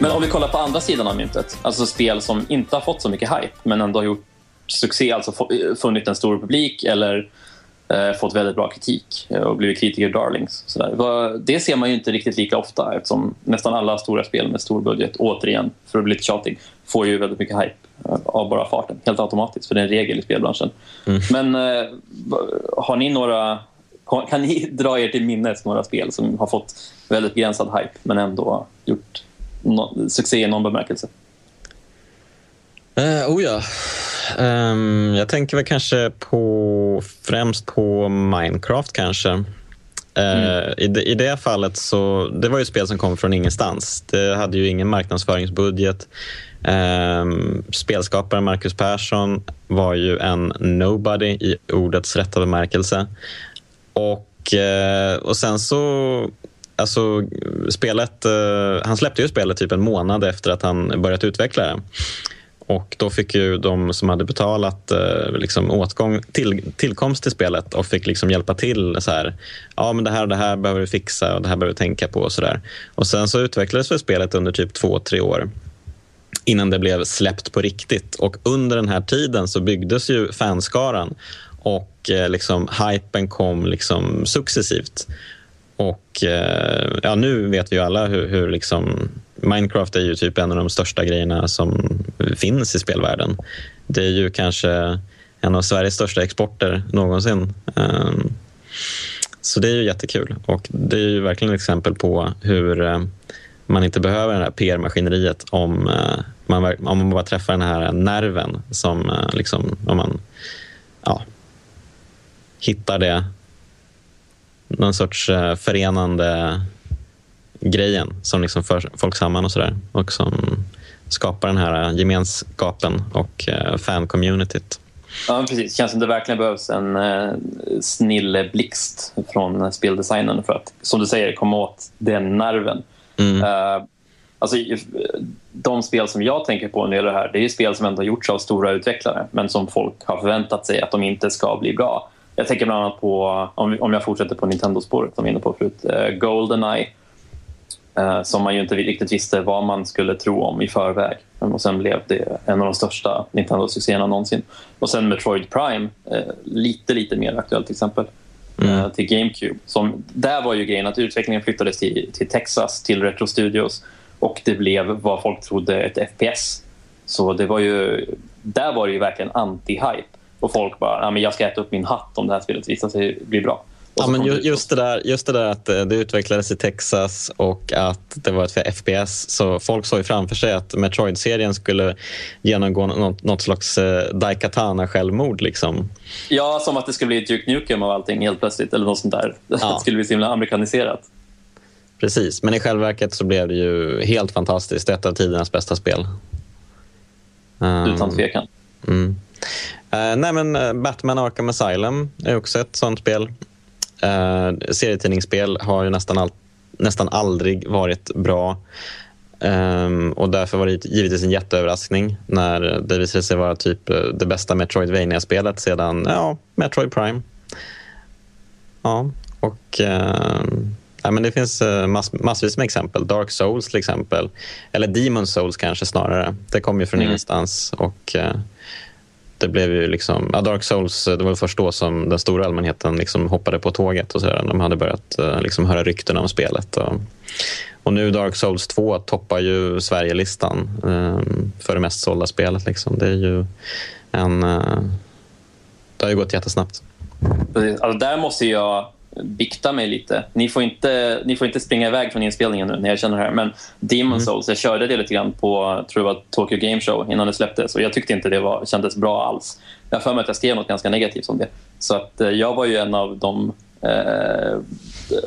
Men om vi kollar på andra sidan av myntet, alltså spel som inte har fått så mycket hype men ändå har gjort succé, alltså funnit en stor publik eller eh, fått väldigt bra kritik och blivit kritiker darlings. Sådär. Det ser man ju inte riktigt lika ofta eftersom nästan alla stora spel med stor budget, återigen, för att bli lite tjatig, får ju väldigt mycket hype eh, av bara farten, helt automatiskt, för det är en regel i spelbranschen. Mm. Men eh, har ni några kan ni dra er till minnes några spel som har fått väldigt begränsad hype men ändå gjort no, succé i någon bemärkelse? Uh, oh ja. Um, jag tänker väl kanske på främst på Minecraft kanske. Uh, mm. i, det, I det fallet så, det var ju ett spel som kom från ingenstans. Det hade ju ingen marknadsföringsbudget. Um, spelskaparen Marcus Persson var ju en nobody i ordets rätta bemärkelse. Och, uh, och sen så Alltså, spelet, eh, han släppte ju spelet typ en månad efter att han börjat utveckla det. Och då fick ju de som hade betalat eh, liksom åtgång, till, tillkomst till spelet och fick liksom hjälpa till. så här, ja men Det här och det här behöver vi fixa och det här behöver vi tänka på. Och, så där. och Sen så utvecklades för spelet under typ två, tre år innan det blev släppt på riktigt. Och Under den här tiden så byggdes ju fanskaran och eh, liksom, hypen kom liksom successivt. Och eh, ja, nu vet vi ju alla hur, hur liksom, Minecraft är ju typ en av de största grejerna som finns i spelvärlden. Det är ju kanske en av Sveriges största exporter någonsin. Ehm, så det är ju jättekul och det är ju verkligen ett exempel på hur eh, man inte behöver det här PR-maskineriet om, eh, man, om man bara träffar den här nerven som liksom, om man ja, hittar det någon sorts eh, förenande grejen som liksom för folk samman och sådär och som skapar den här gemenskapen och eh, fan-communityt. Ja, precis. Det känns som det verkligen behövs en eh, snilleblixt från speldesignen för att, som du säger, komma åt den nerven. Mm. Uh, alltså, de spel som jag tänker på när det gäller det här, det är spel som ändå har gjorts av stora utvecklare men som folk har förväntat sig att de inte ska bli bra. Jag tänker bland annat på, om, jag fortsätter på Nintendo-spåret som vi var inne på förut, uh, Goldeneye. Uh, som man ju inte riktigt visste vad man skulle tro om i förväg. Och sen blev det en av de största Nintendo-succéerna någonsin. Och sen Metroid Prime, uh, lite, lite mer aktuellt till exempel. Mm. till GameCube. Som, där var ju grejen att utvecklingen flyttades till, till Texas, till Retro Studios och det blev vad folk trodde ett FPS. Så det var ju, där var det ju verkligen anti-hype. Och folk bara, ja, men jag ska äta upp min hatt om det här spelet visar sig bli bra. Ja, men just, det där, just det där att det utvecklades i Texas och att det var ett FPS. Så folk såg framför sig att Metroid-serien skulle genomgå något, något slags eh, Daikatana-självmord. Liksom. Ja, som att det skulle bli ett Duke Nukem av allting helt plötsligt. Eller något sånt där. Ja. Det skulle bli så himla amerikaniserat. Precis, men i själva verket så blev det ju helt fantastiskt. Ett av tidernas bästa spel. Utan tvekan. Mm. Uh, nej, men eh, Batman Arkham Asylum är också ett sånt spel. Uh, serietidningsspel har ju nästan, all, nästan aldrig varit bra. Um, och därför var det givetvis en jätteöverraskning när det visade sig vara typ det bästa Metroidvania-spelet sedan ja, Metroid Prime. Ja, och uh, ja, men det finns mass, massvis med exempel. Dark Souls till exempel. Eller Demon Souls kanske snarare. Det kom ju från mm. ingenstans. Och, uh, det blev ju liksom, ja, Dark Souls, eh, det var först då som den stora allmänheten liksom hoppade på tåget och sådär. De hade börjat eh, liksom höra rykten om spelet. Och, och nu Dark Souls 2 toppar ju Sverigelistan um, för det mest sålda spelet. Liksom. Det är ju en... Uh, det har ju gått jättesnabbt. Alltså där måste jag bikta mig lite. Ni får, inte, ni får inte springa iväg från inspelningen nu när jag känner det här. Men Demon mm. Souls, jag körde det lite grann på tror jag var Tokyo Game Show innan det släpptes och jag tyckte inte det var, kändes bra alls. Jag har för mig att jag skrev något ganska negativt om det. Så att eh, jag var ju en av de eh,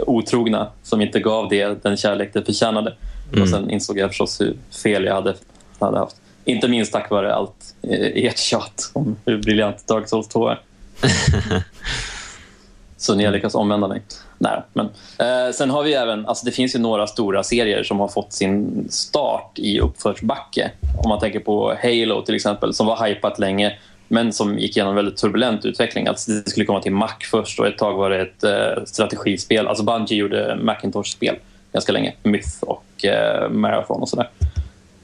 otrogna som inte gav det den kärlek det förtjänade. Mm. Och sen insåg jag förstås hur fel jag hade, hade haft. Inte minst tack vare allt eh, ert tjat om hur briljant Dark Souls 2 är. Så ni har lyckats omvända mig. Nej, men, eh, sen har vi även, alltså det finns ju några stora serier som har fått sin start i uppförsbacke. Om man tänker på Halo till exempel, som var hypat länge men som gick igenom väldigt turbulent utveckling. Alltså det skulle komma till Mac först och ett tag var det ett eh, strategispel. Alltså Bungie gjorde Macintosh-spel ganska länge. Myth och eh, Marathon och sådär.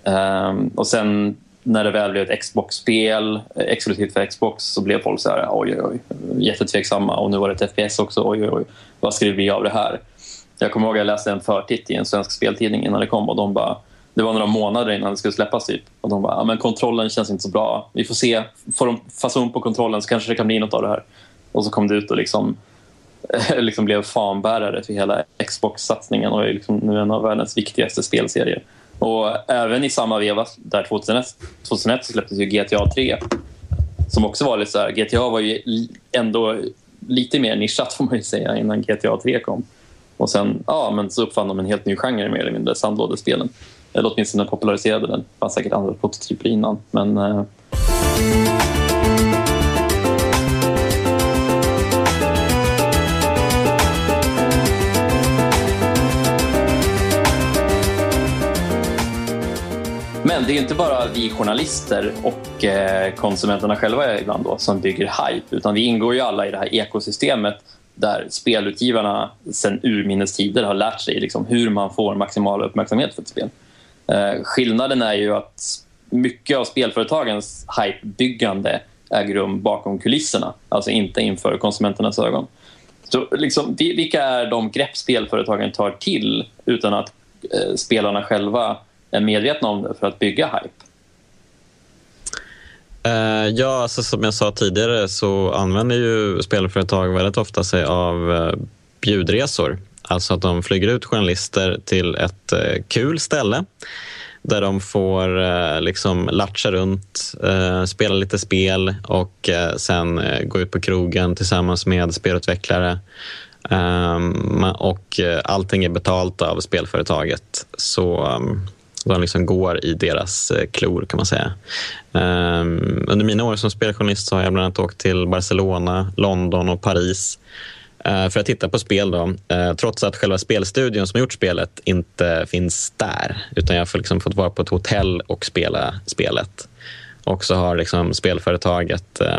Um, och sen när det väl blev ett Xbox-spel eh, exklusivt för Xbox så blev folk så här, oj, oj, oj, jättetveksamma och nu var det ett FPS också, oj, oj, oj, vad skriver vi av det här? Jag kommer ihåg att jag läste en förtitt i en svensk speltidning innan det kom och de bara, det var några månader innan det skulle släppas typ. Och de bara, ja, men kontrollen känns inte så bra. Vi får se, får de fason på kontrollen så kanske det kan bli något av det här. Och så kom det ut och liksom, liksom blev fanbärare till hela Xbox-satsningen och är liksom nu en av världens viktigaste spelserier. Och även i samma veva, där 2001, 2001 släpptes ju GTA 3. Som också var lite så här, GTA var ju ändå lite mer nischat får man ju säga innan GTA 3 kom. Och sen ja, men så uppfann de en helt ny genre mer eller mindre, sandlådespelen. Eller åtminstone populariserade den. Det fanns säkert andra prototyper innan. Men, eh... det är inte bara vi journalister och eh, konsumenterna själva ibland då, som bygger hype utan vi ingår ju alla i det här ekosystemet där spelutgivarna sedan urminnes tider har lärt sig liksom hur man får maximal uppmärksamhet för ett spel. Eh, skillnaden är ju att mycket av spelföretagens hypebyggande äger rum bakom kulisserna, alltså inte inför konsumenternas ögon. Så liksom, vilka är de grepp spelföretagen tar till utan att eh, spelarna själva är medvetna om det för att bygga hype? Eh, ja, alltså, som jag sa tidigare så använder ju spelföretag väldigt ofta sig av eh, bjudresor. Alltså att de flyger ut journalister till ett eh, kul ställe där de får liksom latcha runt, spela lite spel och sen gå ut på krogen tillsammans med spelutvecklare. Ehm, och allting är betalt av spelföretaget. Så ehm, um, de liksom går i deras eh, klor kan man säga. Um, under mina år som speljournalist så har jag bland annat åkt till Barcelona, London och Paris uh, för att titta på spel. Då. Uh, trots att själva spelstudion som gjort spelet inte finns där. Utan jag har liksom fått vara på ett hotell och spela spelet. Och så har liksom spelföretaget uh,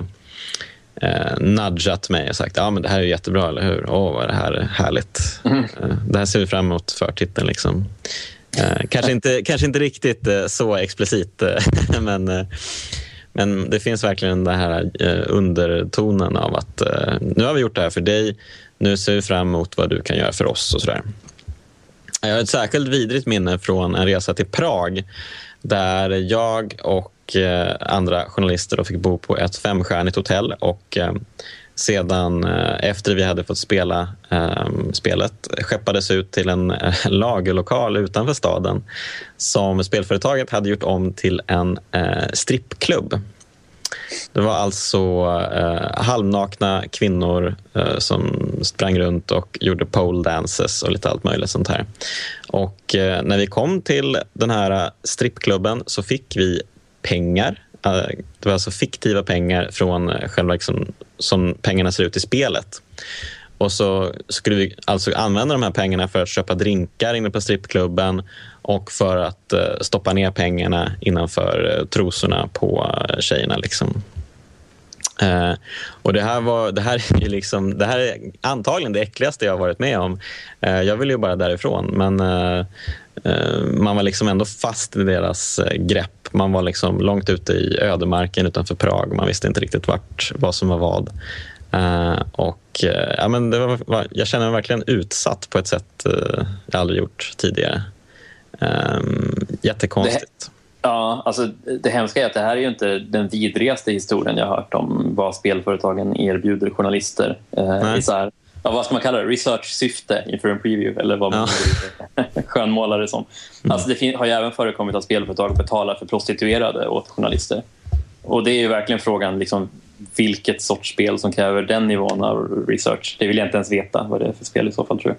eh, nudgat mig och sagt ja men det här är jättebra, eller hur? Åh, vad är det här härligt. Mm. Eh, det här ser vi fram emot förtiteln. Liksom. Eh, kanske, inte, kanske inte riktigt eh, så explicit, eh, men, men det finns verkligen den här undertonen av att nu har vi gjort det här för dig, nu ser vi fram emot vad du kan göra för oss och sådär. Jag har ett särskilt vidrigt minne från en resa till Prag där jag och andra journalister fick bo på ett femstjärnigt hotell och sedan eh, efter vi hade fått spela eh, spelet skeppades ut till en eh, lagerlokal utanför staden som spelföretaget hade gjort om till en eh, strippklubb. Det var alltså eh, halvnakna kvinnor eh, som sprang runt och gjorde pole dances och lite allt möjligt sånt här. Och eh, när vi kom till den här eh, strippklubben så fick vi pengar. Eh, det var alltså fiktiva pengar från eh, själva liksom, som pengarna ser ut i spelet. Och så skulle vi alltså använda de här pengarna för att köpa drinkar inne på strippklubben och för att eh, stoppa ner pengarna innanför trosorna på tjejerna. Liksom. Uh, och det här, var, det, här är liksom, det här är antagligen det äckligaste jag har varit med om. Uh, jag vill ju bara därifrån, men uh, man var liksom ändå fast i deras grepp. Man var liksom långt ute i ödemarken utanför Prag. Man visste inte riktigt vart, vad som var vad. och, ja, men det var, jag känner mig verkligen utsatt på ett sätt jag aldrig gjort tidigare. Um, jättekonstigt. Det, ja, alltså det hemska är att det här är ju inte den vidrigaste historien jag har hört om vad spelföretagen erbjuder journalister. Eh, här, ja, vad ska man kalla det? Research-syfte inför en preview eller vad man ja. skönmålar det som. Mm. Alltså det har ju även förekommit att spelföretag betalar för prostituerade åt journalister. Och det är ju verkligen frågan liksom, vilket sorts spel som kräver den nivån av research. Det vill jag inte ens veta vad det är för spel i så fall tror jag.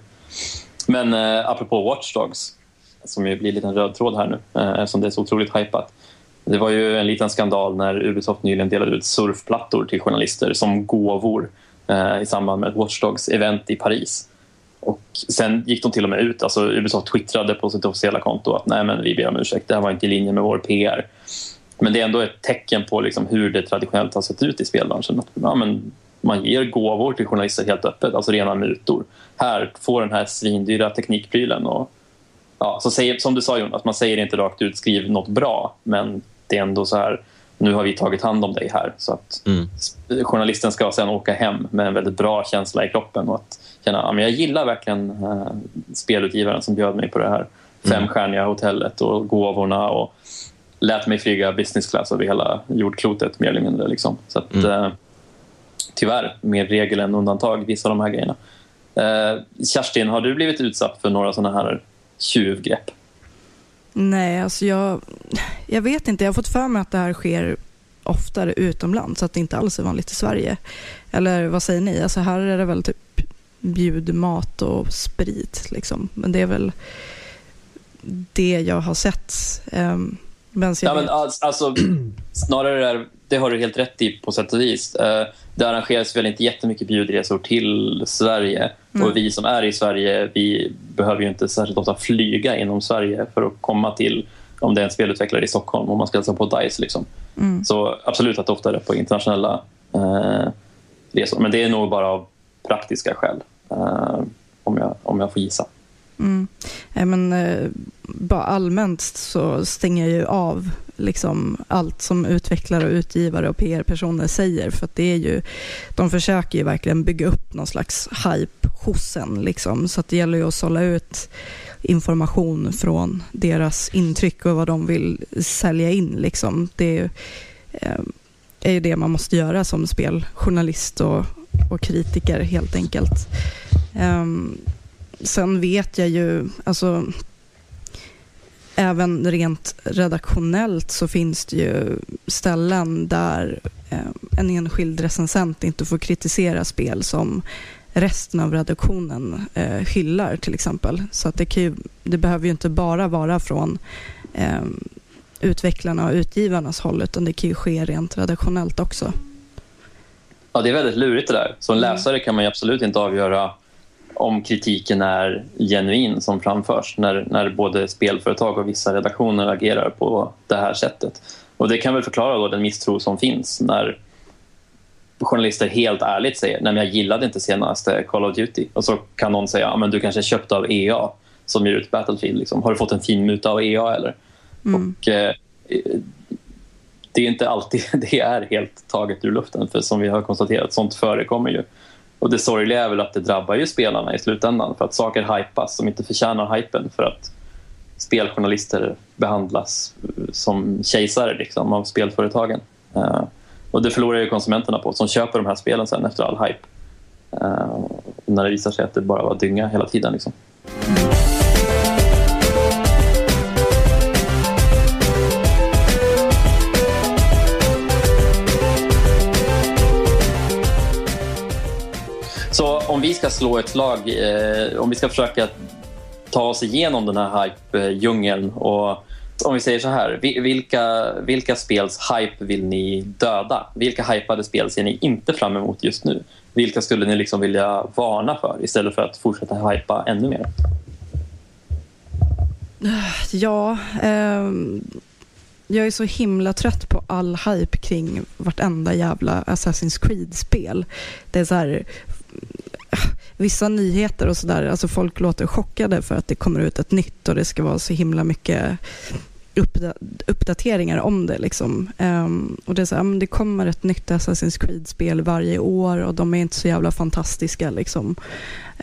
Men eh, apropå Watchdogs som ju blir en liten röd tråd här nu eh, eftersom det är så otroligt hypat. Det var ju en liten skandal när Ubisoft nyligen delade ut surfplattor till journalister som gåvor eh, i samband med ett Watchdogs event i Paris. Och sen gick de till och med ut, alltså Ubisoft twittrade på sitt officiella konto att nej men vi ber om ursäkt, det här var inte i linje med vår PR. Men det är ändå ett tecken på liksom hur det traditionellt har sett ut i spelbranschen. Att, ja, men man ger gåvor till journalister helt öppet, alltså rena mutor. Här, få den här svindyra teknikprylen och ja, så säger, som du sa Jonas, man säger inte rakt ut skriv något bra men det är ändå så här nu har vi tagit hand om dig här. Så att mm. Journalisten ska sen åka hem med en väldigt bra känsla i kroppen och att känna att jag gillar verkligen uh, spelutgivaren som bjöd mig på det här mm. femstjärniga hotellet och gåvorna och lät mig flyga business class över hela jordklotet mer eller mindre. Liksom. Så att, mm. uh, tyvärr mer regel än undantag, vissa av de här grejerna. Uh, Kerstin, har du blivit utsatt för några såna här tjuvgrepp? Nej, alltså jag, jag vet inte. Jag har fått för mig att det här sker oftare utomlands, så att det inte alls är vanligt i Sverige. Eller vad säger ni? Alltså här är det väl typ bjudmat och sprit. Liksom. Men det är väl det jag har sett. Um, men ja, men alltså, snarare är, det har du helt rätt i på sätt och vis. Uh, det arrangeras väl inte jättemycket bjudresor till Sverige. Mm. Och vi som är i Sverige vi behöver ju inte särskilt ofta flyga inom Sverige för att komma till om det är en spelutvecklare i Stockholm om man ska hälsa på DICE. Liksom. Mm. Så absolut att det ofta är på internationella eh, resor. Men det är nog bara av praktiska skäl, eh, om, jag, om jag får gissa. Mm. men, eh, bara allmänt så stänger jag ju av liksom allt som utvecklare, och utgivare och PR-personer säger. För det är ju, de försöker ju verkligen bygga upp någon slags hype hos en. Liksom. Så det gäller ju att sålla ut information från deras intryck och vad de vill sälja in. Liksom. Det eh, är ju det man måste göra som speljournalist och, och kritiker helt enkelt. Um, sen vet jag ju, alltså även rent redaktionellt så finns det ju ställen där eh, en enskild recensent inte får kritisera spel som resten av redaktionen eh, hyllar till exempel. Så att det, ju, det behöver ju inte bara vara från eh, utvecklarna och utgivarnas håll utan det kan ju ske rent redaktionellt också. Ja, det är väldigt lurigt det där. Som mm. läsare kan man absolut inte avgöra om kritiken är genuin som framförs när, när både spelföretag och vissa redaktioner agerar på det här sättet. Och Det kan väl förklara då den misstro som finns när journalister helt ärligt säger att jag gillade inte senaste Call of Duty. Och så kan någon säga att du kanske är köpt av EA som ger ut Battlefield. Liksom. Har du fått en fin muta av EA eller? Mm. Och, eh, det är inte alltid det är helt taget ur luften för som vi har konstaterat, sånt förekommer ju. Och det sorgliga är väl att det drabbar ju spelarna i slutändan för att saker hypas som inte förtjänar hypen för att speljournalister behandlas eh, som kejsare liksom, av spelföretagen. Uh, Och det förlorar ju konsumenterna på som köper de här spelen sen efter all hype. Uh, när det visar sig att det bara var dynga hela tiden. Liksom. Om vi ska slå ett slag, eh, om vi ska försöka ta oss igenom den här hype-djungeln och om vi säger så här, vilka, vilka spels hype vill ni döda? Vilka hypade spel ser ni inte fram emot just nu? Vilka skulle ni liksom vilja varna för istället för att fortsätta hypa ännu mer? Ja, eh, jag är så himla trött på all hype kring vartenda jävla Assassin's Creed-spel. Det är så här, vissa nyheter och sådär, alltså folk låter chockade för att det kommer ut ett nytt och det ska vara så himla mycket uppdateringar om det. Liksom. Um, och det, är så här, det kommer ett nytt Assassin's Creed-spel varje år och de är inte så jävla fantastiska. Liksom.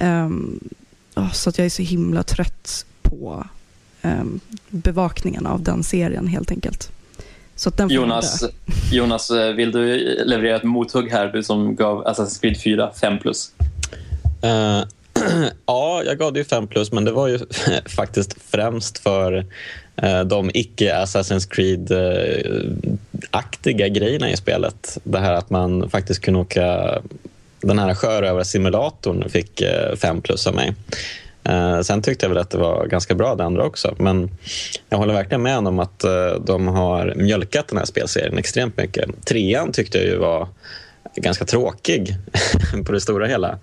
Um, oh, så att jag är så himla trött på um, bevakningen av den serien helt enkelt. Jonas, Jonas, vill du leverera ett mothugg här, du som gav Assassin's Creed 4 5 plus? Uh, ja, jag gav det ju 5 plus, men det var ju faktiskt främst för uh, de icke Assassin's Creed-aktiga grejerna i spelet. Det här att man faktiskt kunde åka... Den här sjörövarsimulatorn fick eh, 5 plus av mig. Uh, sen tyckte jag väl att det var ganska bra det andra också. Men jag håller verkligen med om att uh, de har mjölkat den här spelserien extremt mycket. Trean tyckte jag ju var ganska tråkig på det stora hela.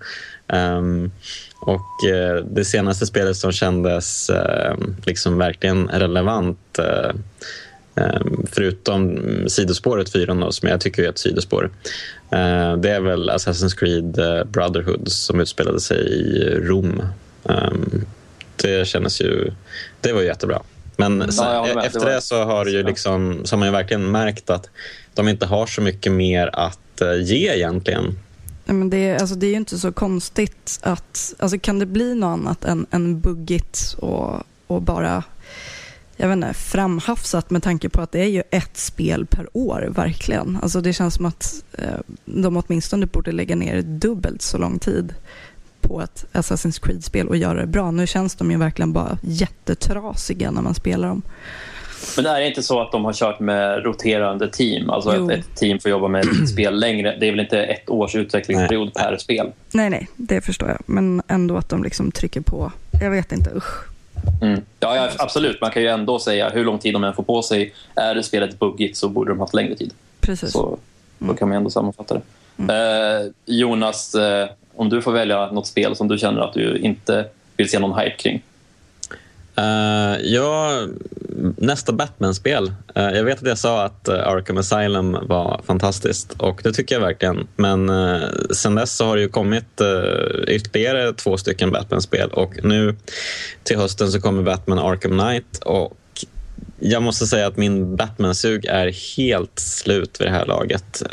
Um, och uh, det senaste spelet som kändes liksom verkligen relevant ehm, förutom sidospåret 4 som jag tycker är ett sidospår. det är väl Assassin's Creed Brotherhood som utspelade sig i Rom Um, det kändes ju... Det var ju jättebra. Men sen, ja, efter det, så har, ju liksom, så har man ju verkligen märkt att de inte har så mycket mer att att eh, ge egentligen. Men det, är, alltså det är ju inte så konstigt att... Alltså kan det bli något annat än, än buggigt och, och bara jag vet inte, framhafsat med tanke på att det är ju ett spel per år, verkligen. Alltså det känns som att eh, de åtminstone borde lägga ner dubbelt så lång tid på ett Assassin's Creed-spel och göra det bra. Nu känns de ju verkligen bara jättetrasiga när man spelar dem. Men är det inte så att de har kört med roterande team? Alltså att ett team får jobba med ett spel längre. Det är väl inte ett års utvecklingsperiod nej. per spel? Nej, nej, det förstår jag. Men ändå att de liksom trycker på. Jag vet inte, usch. Mm. Ja, ja, absolut. Man kan ju ändå säga hur lång tid de än får på sig. Är det spelet buggigt så borde de ha haft längre tid. Precis. Så då mm. kan man ändå sammanfatta det. Mm. Eh, Jonas, eh, om du får välja något spel som du känner att du inte vill se någon hype kring? Uh, ja, nästa Batman-spel. Uh, jag vet att jag sa att uh, Arkham Asylum var fantastiskt och det tycker jag verkligen. Men uh, sen dess så har det ju kommit uh, ytterligare två stycken Batman-spel och nu till hösten så kommer Batman Arkham Knight och jag måste säga att min Batman-sug är helt slut vid det här laget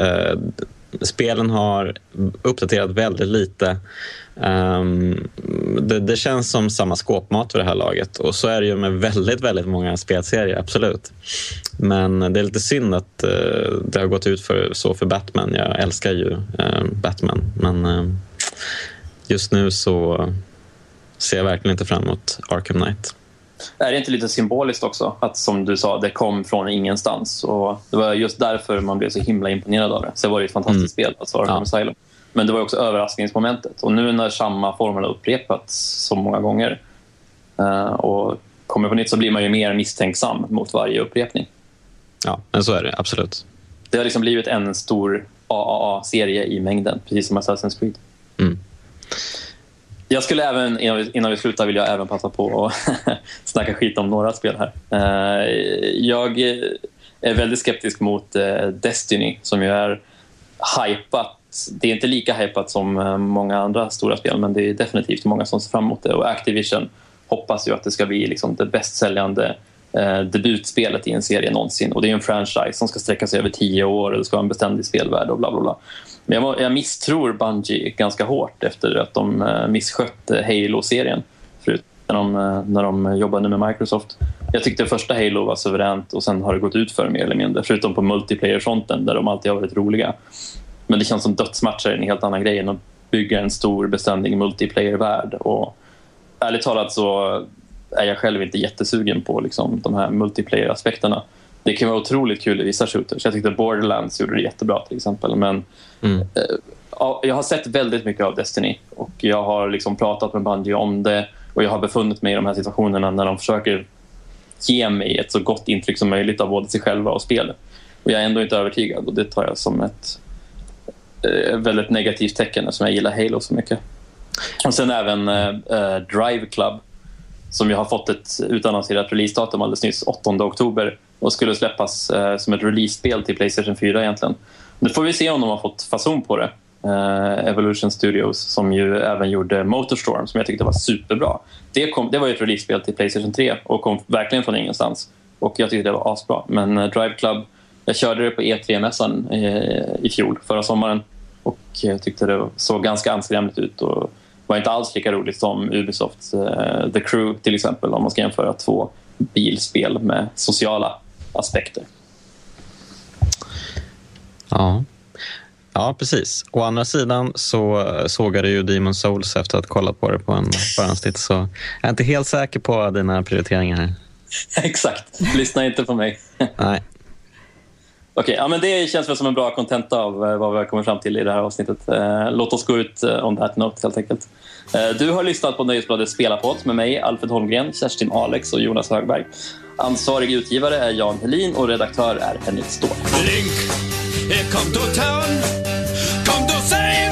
spelen har uppdaterat väldigt lite. Um, det, det, känns som samma skåpmat för det här laget och så är det ju med väldigt, väldigt många spelserier, absolut. Men det är lite synd att uh, det har gått ut för, så för Batman. Jag älskar ju uh, Batman, men uh, just nu så ser jag verkligen inte fram emot Arkham Knight. Är det inte lite symboliskt också att som du sa, det kom från ingenstans? Och det var just därför man blev så himla imponerad av det. Sen var det ett fantastiskt mm. spel, alltså Arkham ja. Asylum. Men det var också överraskningsmomentet. Och nu när samma formel har upprepats så många gånger uh, och kommer på nytt så blir man ju mer misstänksam mot varje upprepning. Ja, men så är det absolut. Det har liksom blivit en stor AAA-serie i mängden, precis som Assassin's Creed. Mm. Jag skulle även, innan vi, innan vi slutar, vill jag även passa på att snacka skit om några spel här. Uh, jag är väldigt skeptisk mot uh, Destiny som ju är hypat. Det är inte lika hypat som uh, många andra stora spel men det är definitivt många som ser fram emot det. Och Activision hoppas ju att det ska bli liksom, det bäst säljande debutspelet i en serie någonsin. Och det är en franchise som ska sträcka sig över tio år och det ska vara en beständig spelvärld och bla bla bla. Men jag, jag misstror Bungie ganska hårt efter att de eh, misskötte Halo-serien förut när de, eh, när de jobbade med Microsoft. Jag tyckte första Halo var suveränt och sen har det gått ut för mer eller mindre. Förutom på multiplayer-fronten där de alltid har varit roliga. Men det känns som dödsmatcher är en helt annan grej än att bygga en stor beständig multiplayer-värld. Och ärligt talat så är jag själv inte jättesugen på liksom, de här multiplayer-aspekterna. Det kan vara otroligt kul i vissa shooters. Jag tyckte Borderlands gjorde det jättebra till exempel. Men mm. eh, jag har sett väldigt mycket av Destiny och jag har liksom pratat med Bungie om det och jag har befunnit mig i de här situationerna när de försöker ge mig ett så gott intryck som möjligt av både sig själva och spelet. Och jag är ändå inte övertygad och det tar jag som ett eh, väldigt negativt tecken eftersom jag gillar Halo så mycket. Och sen även eh, eh Drive Club som ju har fått ett utannonserat releasedatum alldeles nyss, 8 oktober och skulle släppas eh, som ett release-spel till Playstation 4 egentligen. Nu får vi se om de har fått fason på det. Eh, Evolution Studios som ju även gjorde Motorstorm som jag tyckte var superbra. Det, kom, det var ett release-spel till Playstation 3 och kom verkligen från ingenstans. Och jag tyckte det var asbra. Men eh, Drive Club, jag körde det på E3-mässan eh, i fjol, förra sommaren och jag tyckte det såg ganska anskrämligt ut och var inte alls lika roligt som Ubisofts uh, The Crew till exempel om man ska jämföra två bilspel med sociala aspekter. Ja. Ja, precis. Å andra sidan så sågade ju Demon Souls efter att ha kollat på det på en förhandstitt så jag är inte helt säker på dina prioriteringar här. Exakt. Lyssna inte på mig. Nej. Okej, ja, men det känns väl som en bra kontenta av eh, vad vi har kommit fram till i det här avsnittet. Eh, låt oss gå ut eh, on that note helt enkelt. Du har lyssnat på Nöjesbladets spelarpodd med mig, Alfred Holmgren, Kerstin Alex och Jonas Högberg. Ansvarig utgivare är Jan Helin och redaktör är Henrik Ståhl. Link, come to town, come to save